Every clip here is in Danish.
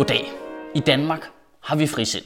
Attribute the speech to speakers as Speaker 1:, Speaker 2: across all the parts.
Speaker 1: Goddag. I Danmark har vi frisind.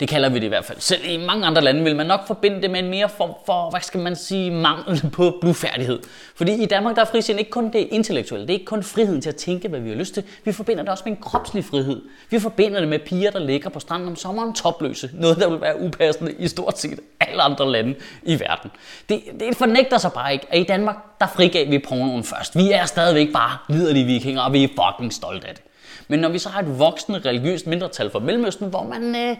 Speaker 1: Det kalder vi det i hvert fald. Selv i mange andre lande vil man nok forbinde det med en mere form for, hvad skal man sige, mangel på blufærdighed. Fordi i Danmark der er frisind ikke kun det intellektuelle, det er ikke kun friheden til at tænke, hvad vi har lyst til. Vi forbinder det også med en kropslig frihed. Vi forbinder det med piger, der ligger på stranden om sommeren topløse. Noget, der vil være upassende i stort set alle andre lande i verden. Det, det fornægter sig bare ikke, at i Danmark, der frigav vi pornoen først. Vi er stadigvæk bare liderlige vikinger, og vi er fucking stolte af det. Men når vi så har et voksende religiøst mindretal fra Mellemøsten, hvor man øh,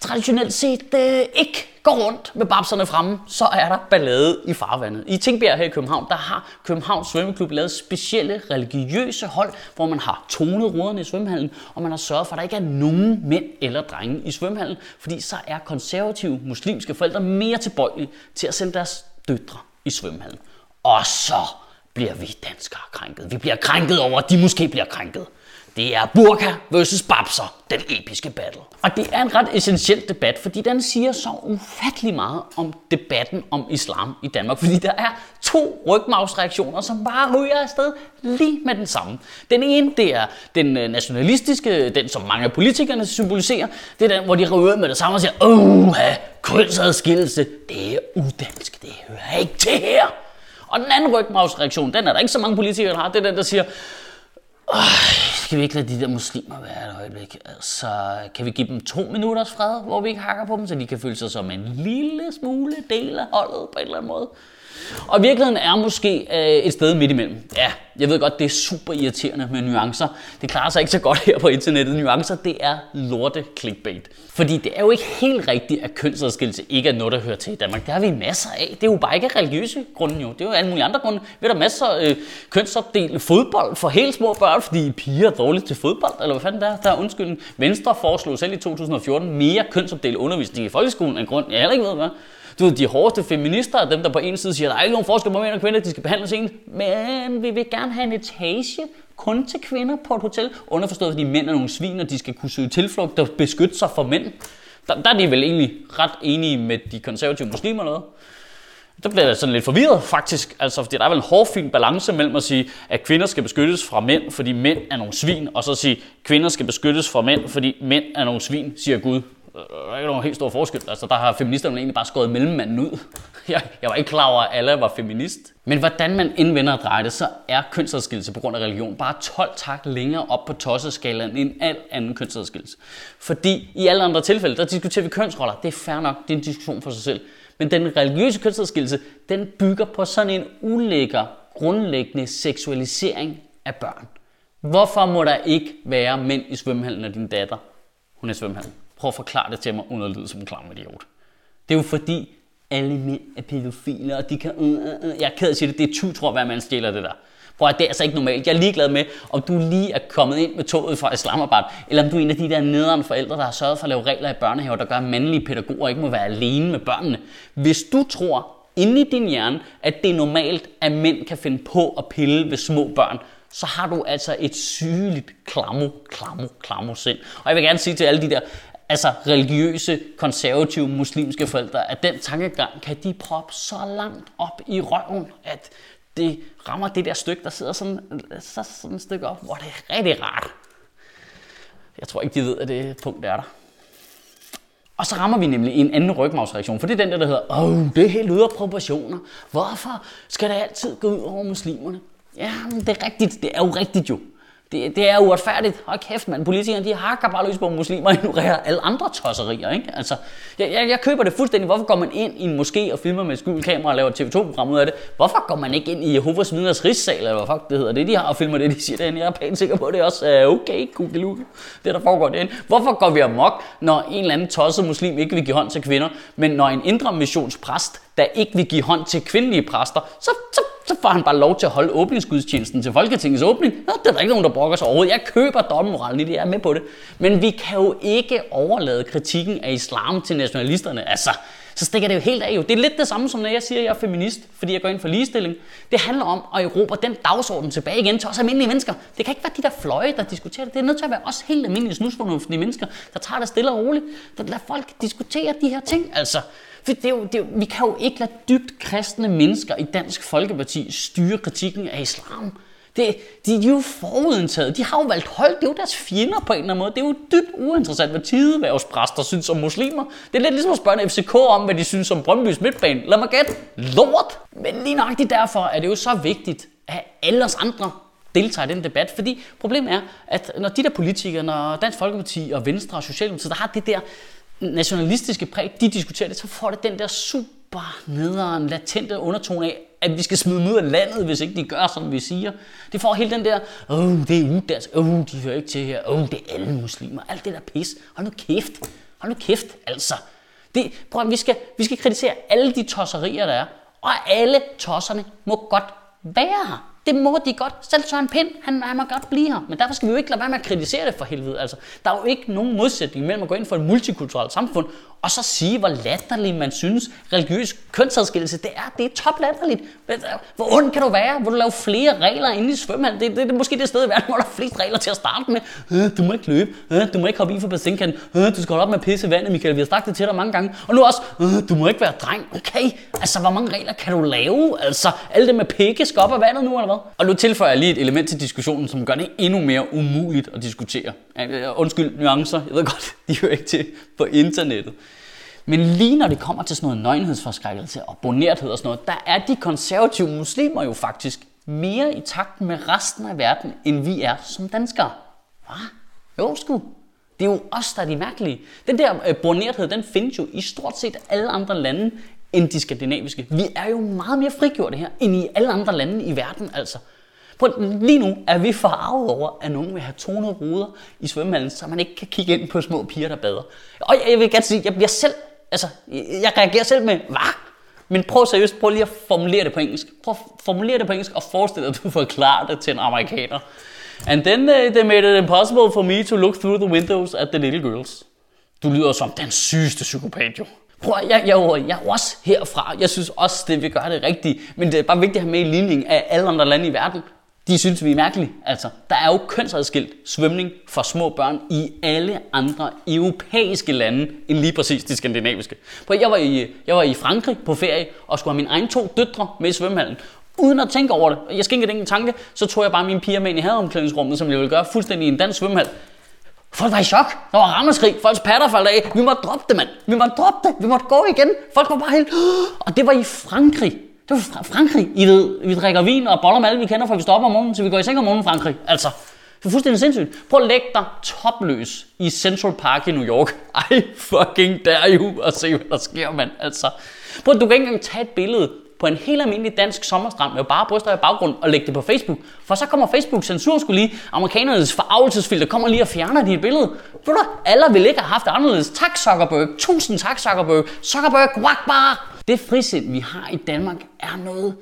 Speaker 1: traditionelt set øh, ikke går rundt med babserne fremme, så er der ballade i farvandet. I Tingbjerg her i København, der har Københavns Svømmeklub lavet specielle religiøse hold, hvor man har tonet ruderne i svømmehallen, og man har sørget for, at der ikke er nogen mænd eller drenge i svømmehallen, fordi så er konservative muslimske forældre mere tilbøjelige til at sende deres døtre i svømmehallen. Og så bliver vi danskere krænket. Vi bliver krænket over, at de måske bliver krænket. Det er Burka versus Babser, den episke battle. Og det er en ret essentiel debat, fordi den siger så ufattelig meget om debatten om islam i Danmark. Fordi der er to rygmavsreaktioner, som bare ryger afsted lige med den samme. Den ene, det er den øh, nationalistiske, den som mange af politikerne symboliserer. Det er den, hvor de ryger med det samme og siger, åh, kønsadskillelse, det er udansk, det hører ikke til her. Og den anden rygmavsreaktion, den er der ikke så mange politikere, der har. Det er den, der siger, skal vi ikke lade de der muslimer være et øjeblik? Altså, kan vi give dem to minutters fred, hvor vi ikke hakker på dem, så de kan føle sig som en lille smule del af holdet på en eller anden måde? Og virkeligheden er måske øh, et sted midt imellem. Ja, jeg ved godt, det er super irriterende med nuancer. Det klarer sig ikke så godt her på internettet. Nuancer, det er lorte clickbait. Fordi det er jo ikke helt rigtigt, at kønsadskillelse ikke er noget, der hører til i Danmark. Det har vi masser af. Det er jo bare ikke religiøse grunde jo. Det er jo alle mulige andre grunde. Vi har der masser af øh, kønsopdelt fodbold for helt små børn, fordi piger er dårligt til fodbold, eller hvad fanden der er. Der er undskyld. Venstre foreslog selv i 2014 mere kønsopdelt undervisning i folkeskolen af grund, jeg heller ikke ved hvad. Du ved, de hårdeste feminister er dem, der på en side siger, at der er ikke nogen forskel på mænd og kvinder, de skal behandles ens. Men vi vil gerne have en etage kun til kvinder på et hotel. Underforstået, fordi mænd er nogle svin, og de skal kunne søge tilflugt og beskytte sig for mænd. Der, der er de vel egentlig ret enige med de konservative muslimer noget. Der bliver jeg sådan lidt forvirret faktisk, altså fordi der er vel en hårfin balance mellem at sige, at kvinder skal beskyttes fra mænd, fordi mænd er nogle svin, og så at sige, at kvinder skal beskyttes fra mænd, fordi mænd er nogle svin, siger Gud. Der er ikke nogen helt stor forskel. Altså, der har feministerne egentlig bare skåret mellemmanden ud. Jeg, jeg var ikke klar over, at alle var feminist. Men hvordan man indvender og drejer det, så er kønsadskillelse på grund af religion bare 12 tak længere op på tosseskalaen end al anden kønsadskillelse. Fordi i alle andre tilfælde, der diskuterer vi kønsroller. Det er fair nok, det er en diskussion for sig selv. Men den religiøse kønsadskillelse, den bygger på sådan en ulækker, grundlæggende seksualisering af børn. Hvorfor må der ikke være mænd i svømmehallen, når din datter hun er i svømmehallen? Prøv at forklare det til mig, uden at lyde som en klam idiot. Det er jo fordi, alle mænd er pædofile, og de kan... Uh, uh, uh. Jeg er ked af at sige det, det er 20 tror, hver mand stjæler det der. Prøv at det er altså ikke normalt. Jeg er ligeglad med, om du lige er kommet ind med toget fra Islamabad, eller om du er en af de der nederen forældre, der har sørget for at lave regler i børnehaver, der gør, at mandlige pædagoger ikke må være alene med børnene. Hvis du tror inde i din hjerne, at det er normalt, at mænd kan finde på at pille ved små børn, så har du altså et sygeligt klamo, klamo, klamo sind. Og jeg vil gerne sige til alle de der altså religiøse, konservative, muslimske forældre, at den tankegang kan de proppe så langt op i røven, at det rammer det der stykke, der sidder sådan, så sådan et stykke op, hvor det er rigtig rart. Jeg tror ikke, de ved, at det punkt er der. Og så rammer vi nemlig en anden rygmavsreaktion, for det er den der, der hedder, åh, det er helt ude af proportioner. Hvorfor skal det altid gå ud over muslimerne? Ja, det er rigtigt. Det er jo rigtigt jo. Det, det er uretfærdigt. Hold kæft, mand. Politikerne, de hakker bare løs på muslimer og ignorerer alle andre tosserier, ikke? Altså, jeg, jeg, jeg, køber det fuldstændig. Hvorfor går man ind i en moské og filmer med skjult kamera og laver TV2-program ud af det? Hvorfor går man ikke ind i Jehovas vidners rigssal, eller hvad fuck det hedder det, de har, og filmer det, de siger derinde? Jeg er pænt sikker på, at det er også er okay, kugeluke, det der foregår derinde. Hvorfor går vi amok, når en eller anden tosset muslim ikke vil give hånd til kvinder, men når en indre missionspræst, der ikke vil give hånd til kvindelige præster, så, så så får han bare lov til at holde åbningsgudstjenesten til Folketingets åbning. Nå, det er der ikke nogen, der brokker sig overhovedet. Jeg køber dommemoralen i det, jeg er med på det. Men vi kan jo ikke overlade kritikken af islam til nationalisterne. Altså, så stikker det jo helt af. Jo. Det er lidt det samme som når jeg siger, at jeg er feminist, fordi jeg går ind for ligestilling. Det handler om at erobre den dagsorden tilbage igen til os almindelige mennesker. Det kan ikke være de der fløje, der diskuterer det. Det er nødt til at være os helt almindelige snusfornuftige mennesker, der tager det stille og roligt. Der lader folk diskutere de her ting. Altså, for det er jo, det er jo, vi kan jo ikke lade dybt kristne mennesker i Dansk Folkeparti styre kritikken af islam. Det, de, de er jo forudindtaget. De har jo valgt hold. Det er jo deres fjender på en eller anden måde. Det er jo dybt uinteressant, hvad tideværvspræster synes om muslimer. Det er lidt ligesom at spørge en FCK om, hvad de synes om Brøndby's midtbane. Lad mig gætte. Lort! Men lige nøjagtigt derfor er det jo så vigtigt, at alle os andre deltager i den debat. Fordi problemet er, at når de der politikere, når Dansk Folkeparti og Venstre og Socialdemokratiet, der har det der nationalistiske præg, de diskuterer det, så får det den der super nederen, latente undertone af, at vi skal smide dem ud af landet, hvis ikke de gør, som vi siger. Det får hele den der, åh, oh, det er udansk, åh, oh, de hører ikke til her, åh, oh, det er alle muslimer, alt det der pis. Hold nu kæft, hold nu kæft, altså. Det, prøv, vi, skal, vi skal kritisere alle de tosserier, der er, og alle tosserne må godt være her. Det må de godt. Selv Søren Pind, han, han må godt blive her. Men derfor skal vi jo ikke lade være med at kritisere det for helvede. Altså, der er jo ikke nogen modsætning mellem at gå ind for et multikulturelt samfund, og så sige, hvor latterligt man synes, religiøs kønsadskillelse, det er, det er top latterligt. Øh, hvor ondt kan du være? Hvor du lave flere regler inde i svømmehallen? Det, det, det, er måske det sted i verden, hvor der er flest regler til at starte med. Øh, du må ikke løbe. Øh, du må ikke hoppe i for bassinkanten. Øh, du skal holde op med at pisse i vandet, Michael. Vi har sagt det til dig mange gange. Og nu også, øh, du må ikke være dreng. Okay, altså hvor mange regler kan du lave? Altså, alle det med pikke skal op af vandet nu, eller hvad? Og nu tilføjer jeg lige et element til diskussionen, som gør det endnu mere umuligt at diskutere. Øh, undskyld nuancer, jeg ved godt, de hører ikke til på internettet. Men lige når det kommer til sådan noget nøgenhedsforskrækkelse og bonerthed og sådan noget, der er de konservative muslimer jo faktisk mere i takt med resten af verden, end vi er som danskere. Hvad? Jo, sgu. Det er jo os, der er de mærkelige. Den der øh, bonerthed, den findes jo i stort set alle andre lande end de skandinaviske. Vi er jo meget mere frigjorte her, end i alle andre lande i verden, altså. Prøv, lige nu er vi farvet over, at nogen vil have tonet ruder i svømmehallen, så man ikke kan kigge ind på små piger, der bader. Og jeg, jeg vil gerne sige, jeg bliver selv Altså, jeg reagerer selv med, hvad? Men prøv seriøst, prøv lige at formulere det på engelsk. Prøv at formulere det på engelsk og forestil dig, at du forklarer det til en amerikaner. And then they, they made it impossible for me to look through the windows at the little girls. Du lyder som den sygeste psykopat, jo. Prøv, jeg, jeg, jeg er også herfra. Jeg synes også, det vil gøre det rigtigt. Men det er bare vigtigt at have med i ligningen af alle andre lande i verden de synes, vi er mærkelige. Altså, der er jo kønsadskilt svømning for små børn i alle andre europæiske lande end lige præcis de skandinaviske. For jeg var i, jeg var i Frankrig på ferie og skulle have mine egne to døtre med i svømmehallen. Uden at tænke over det, jeg skænkede ikke en tanke, så tog jeg bare mine piger med ind i hadeomklædningsrummet, som jeg ville gøre fuldstændig i en dansk svømmehal. Folk var i chok. Der var rammeskrig. Folks patter faldt af. Vi måtte droppe det, mand. Vi måtte droppe det. Vi måtte gå igen. Folk var bare helt... Og det var i Frankrig. Det var Frankrig. I ved, vi drikker vin og boller med alle, vi kender, for vi stopper om morgenen, så vi går i seng om morgenen Frankrig. Altså, det er fuldstændig sindssygt. Prøv at lægge dig topløs i Central Park i New York. Ej, fucking dare you og se, hvad der sker, mand. Altså, prøv at du kan ikke engang tage et billede på en helt almindelig dansk sommerstrand med bare bryster i baggrund og lægge det på Facebook. For så kommer Facebook censur skulle lige, amerikanernes forarvelsesfilter kommer lige og fjerner dit billede. Ved du, alle vil ikke have haft det anderledes. Tak Zuckerberg. Tusind tak Zuckerberg. Zuckerberg, bare. Det frisind, vi har i Danmark, er noget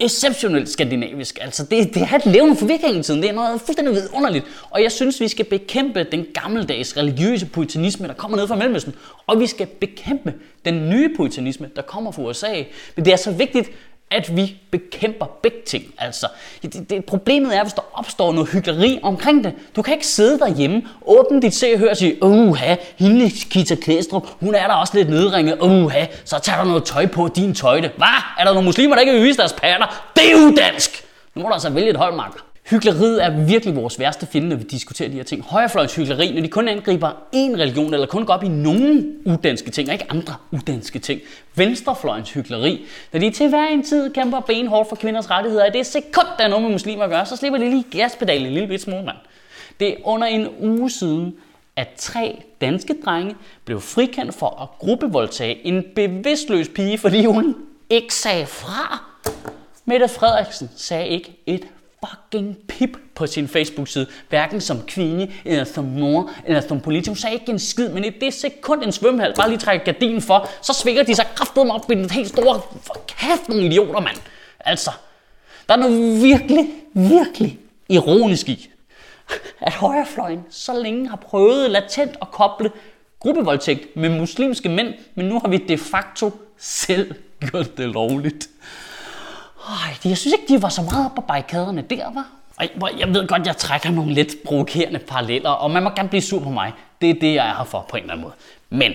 Speaker 1: exceptionelt skandinavisk. Altså, det, det er et levende for vikingetiden. Det er noget fuldstændig vidunderligt. Og jeg synes, vi skal bekæmpe den gammeldags religiøse puritanisme, der kommer ned fra Mellemøsten. Og vi skal bekæmpe den nye puritanisme, der kommer fra USA. Men det er så vigtigt, at vi bekæmper begge ting. Altså, det, det, problemet er, hvis der opstår noget hyggeleri omkring det. Du kan ikke sidde derhjemme, åbne dit se og høre og sige, uha, hende Kita Klæstrup, hun er der også lidt nedringet, uha, så tager der noget tøj på din tøjte. Hvad? Er der nogle muslimer, der ikke vil vise deres patter? Det er jo dansk! Nu må du altså vælge et holdmarker. Hygleriet er virkelig vores værste fjende, når vi diskuterer de her ting. Højrefløjens hyggeleri, når de kun angriber én religion, eller kun går op i nogle udanske ting, og ikke andre udanske ting. Venstrefløjens hyggeleri, når de til hver en tid kæmper benhårdt for kvinders rettigheder, er det sekund, der er noget med muslimer at gøre, så slipper de lige gaspedalen en lille bit smule, mand. Det er under en uge siden, at tre danske drenge blev frikendt for at gruppevoldtage en bevidstløs pige, fordi hun ikke sagde fra. Mette Frederiksen sagde ikke et fucking pip på sin Facebook-side. Hverken som kvinde, eller som mor, eller som politiker. Hun sagde ikke en skid, men i det sekund en svømmehal bare lige trækker gardinen for, så svinger de sig kraftedeme op i den helt store... For kæft, nogle idioter, mand. Altså, der er noget virkelig, virkelig ironisk i, at højrefløjen så længe har prøvet latent at koble gruppevoldtægt med muslimske mænd, men nu har vi de facto selv gjort det lovligt. Øj, jeg synes ikke, de var så meget på barrikaderne der, var. Ej, jeg ved godt, jeg trækker nogle lidt provokerende paralleller, og man må gerne blive sur på mig. Det er det, jeg er her for på en eller anden måde. Men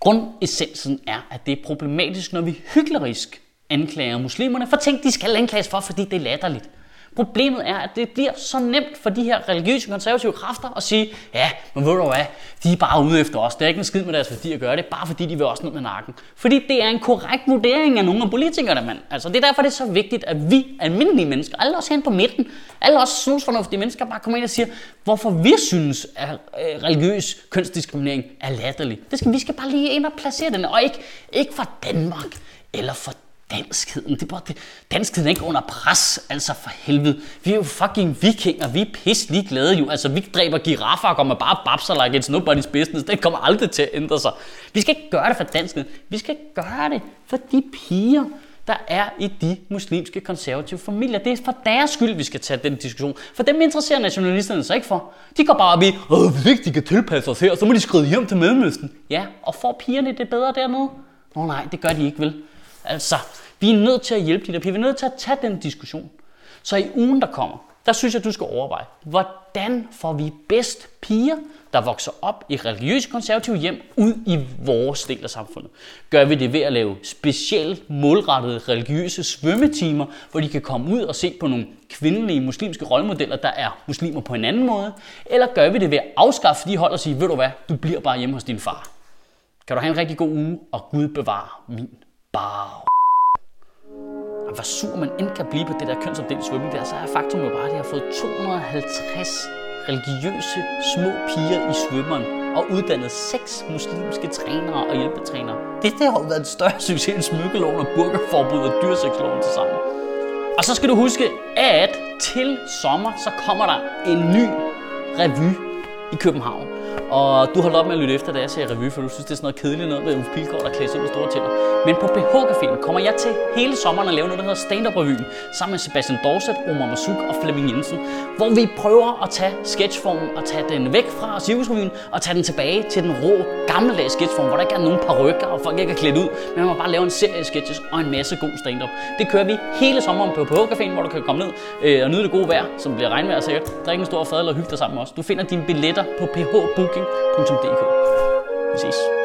Speaker 1: grundessensen er, at det er problematisk, når vi hyklerisk anklager muslimerne for ting, de skal anklages for, fordi det er latterligt. Problemet er, at det bliver så nemt for de her religiøse konservative kræfter at sige, ja, men ved du hvad, de er bare ude efter os. Det er ikke en skid med deres værdi at gøre det, bare fordi de vil også ned med nakken. Fordi det er en korrekt vurdering af nogle af politikerne, mand. Altså, det er derfor, det er så vigtigt, at vi almindelige mennesker, alle os hen på midten, alle os snusfornuftige mennesker, bare kommer ind og siger, hvorfor vi synes, at øh, religiøs kønsdiskriminering er latterlig. Det skal, vi skal bare lige ind og placere den, og ikke, ikke fra Danmark eller for danskheden. Det er bare, det, danskheden er ikke under pres, altså for helvede. Vi er jo fucking vikinger, vi er pis lige glade jo. Altså vi dræber giraffer og kommer bare babser like it's nobody's business. Det kommer aldrig til at ændre sig. Vi skal ikke gøre det for danskheden. Vi skal gøre det for de piger, der er i de muslimske konservative familier. Det er for deres skyld, vi skal tage den diskussion. For dem interesserer nationalisterne sig ikke for. De går bare op i, Åh, hvis ikke de kan tilpasse os her, så må de skride hjem til Mellemøsten. Ja, og får pigerne det bedre dernede? Nå nej, det gør de ikke vel. Altså, vi er nødt til at hjælpe de der piger. Vi er nødt til at tage den diskussion. Så i ugen, der kommer, der synes jeg, du skal overveje, hvordan får vi bedst piger, der vokser op i religiøse konservative hjem, ud i vores del af samfundet. Gør vi det ved at lave specielt målrettede religiøse svømmetimer, hvor de kan komme ud og se på nogle kvindelige muslimske rollemodeller, der er muslimer på en anden måde? Eller gør vi det ved at afskaffe de hold og sige, ved du hvad, du bliver bare hjemme hos din far. Kan du have en rigtig god uge, og Gud bevare min bar. Hvor sur man end kan blive på det der kønsopdelte svømning der, så er faktum jo bare, at de har fået 250 religiøse små piger i svømmeren og uddannet seks muslimske trænere og hjælpetrænere. Det, det har jo været en større succes end smykkeloven og burgerforbud og dyrsexloven til sammen. Og så skal du huske, at til sommer, så kommer der en ny revy i København. Og du holdt op med at lytte efter, da jeg sagde revy, for du synes, det er sådan noget kedeligt noget med Uffe Pilgaard, der klæder sig ud med store tænder. Men på BH Caféen kommer jeg til hele sommeren at lave noget, der hedder Stand-Up Revyen, sammen med Sebastian Dorset, Omar Masuk og Flemming Jensen, hvor vi prøver at tage sketchformen og tage den væk fra Cirkusrevyen og tage den tilbage til den rå, gammeldags sketchform, hvor der ikke er nogen parrykker og folk ikke er klædt ud, men man bare lave en serie sketches og en masse god stand-up. Det kører vi hele sommeren på BH Caféen, hvor du kan komme ned øh, og nyde det gode vejr, som bliver regnvejr sikkert, drikke en stor fadel og hygge dig sammen med os. Du finder dine billetter på phbooking.dk. Vi ses.